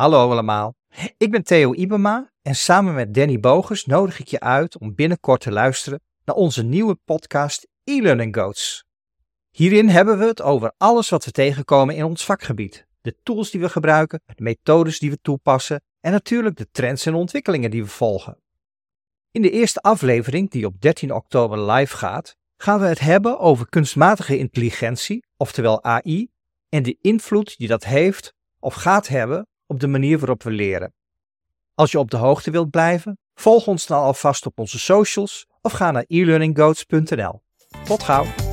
Hallo allemaal, ik ben Theo Ibema en samen met Danny Bogers nodig ik je uit om binnenkort te luisteren naar onze nieuwe podcast E-Learning Goats. Hierin hebben we het over alles wat we tegenkomen in ons vakgebied, de tools die we gebruiken, de methodes die we toepassen en natuurlijk de trends en ontwikkelingen die we volgen. In de eerste aflevering, die op 13 oktober live gaat, gaan we het hebben over kunstmatige intelligentie, oftewel AI, en de invloed die dat heeft of gaat hebben op de manier waarop we leren. Als je op de hoogte wilt blijven, volg ons dan alvast op onze socials of ga naar elearninggoats.nl. Tot gauw!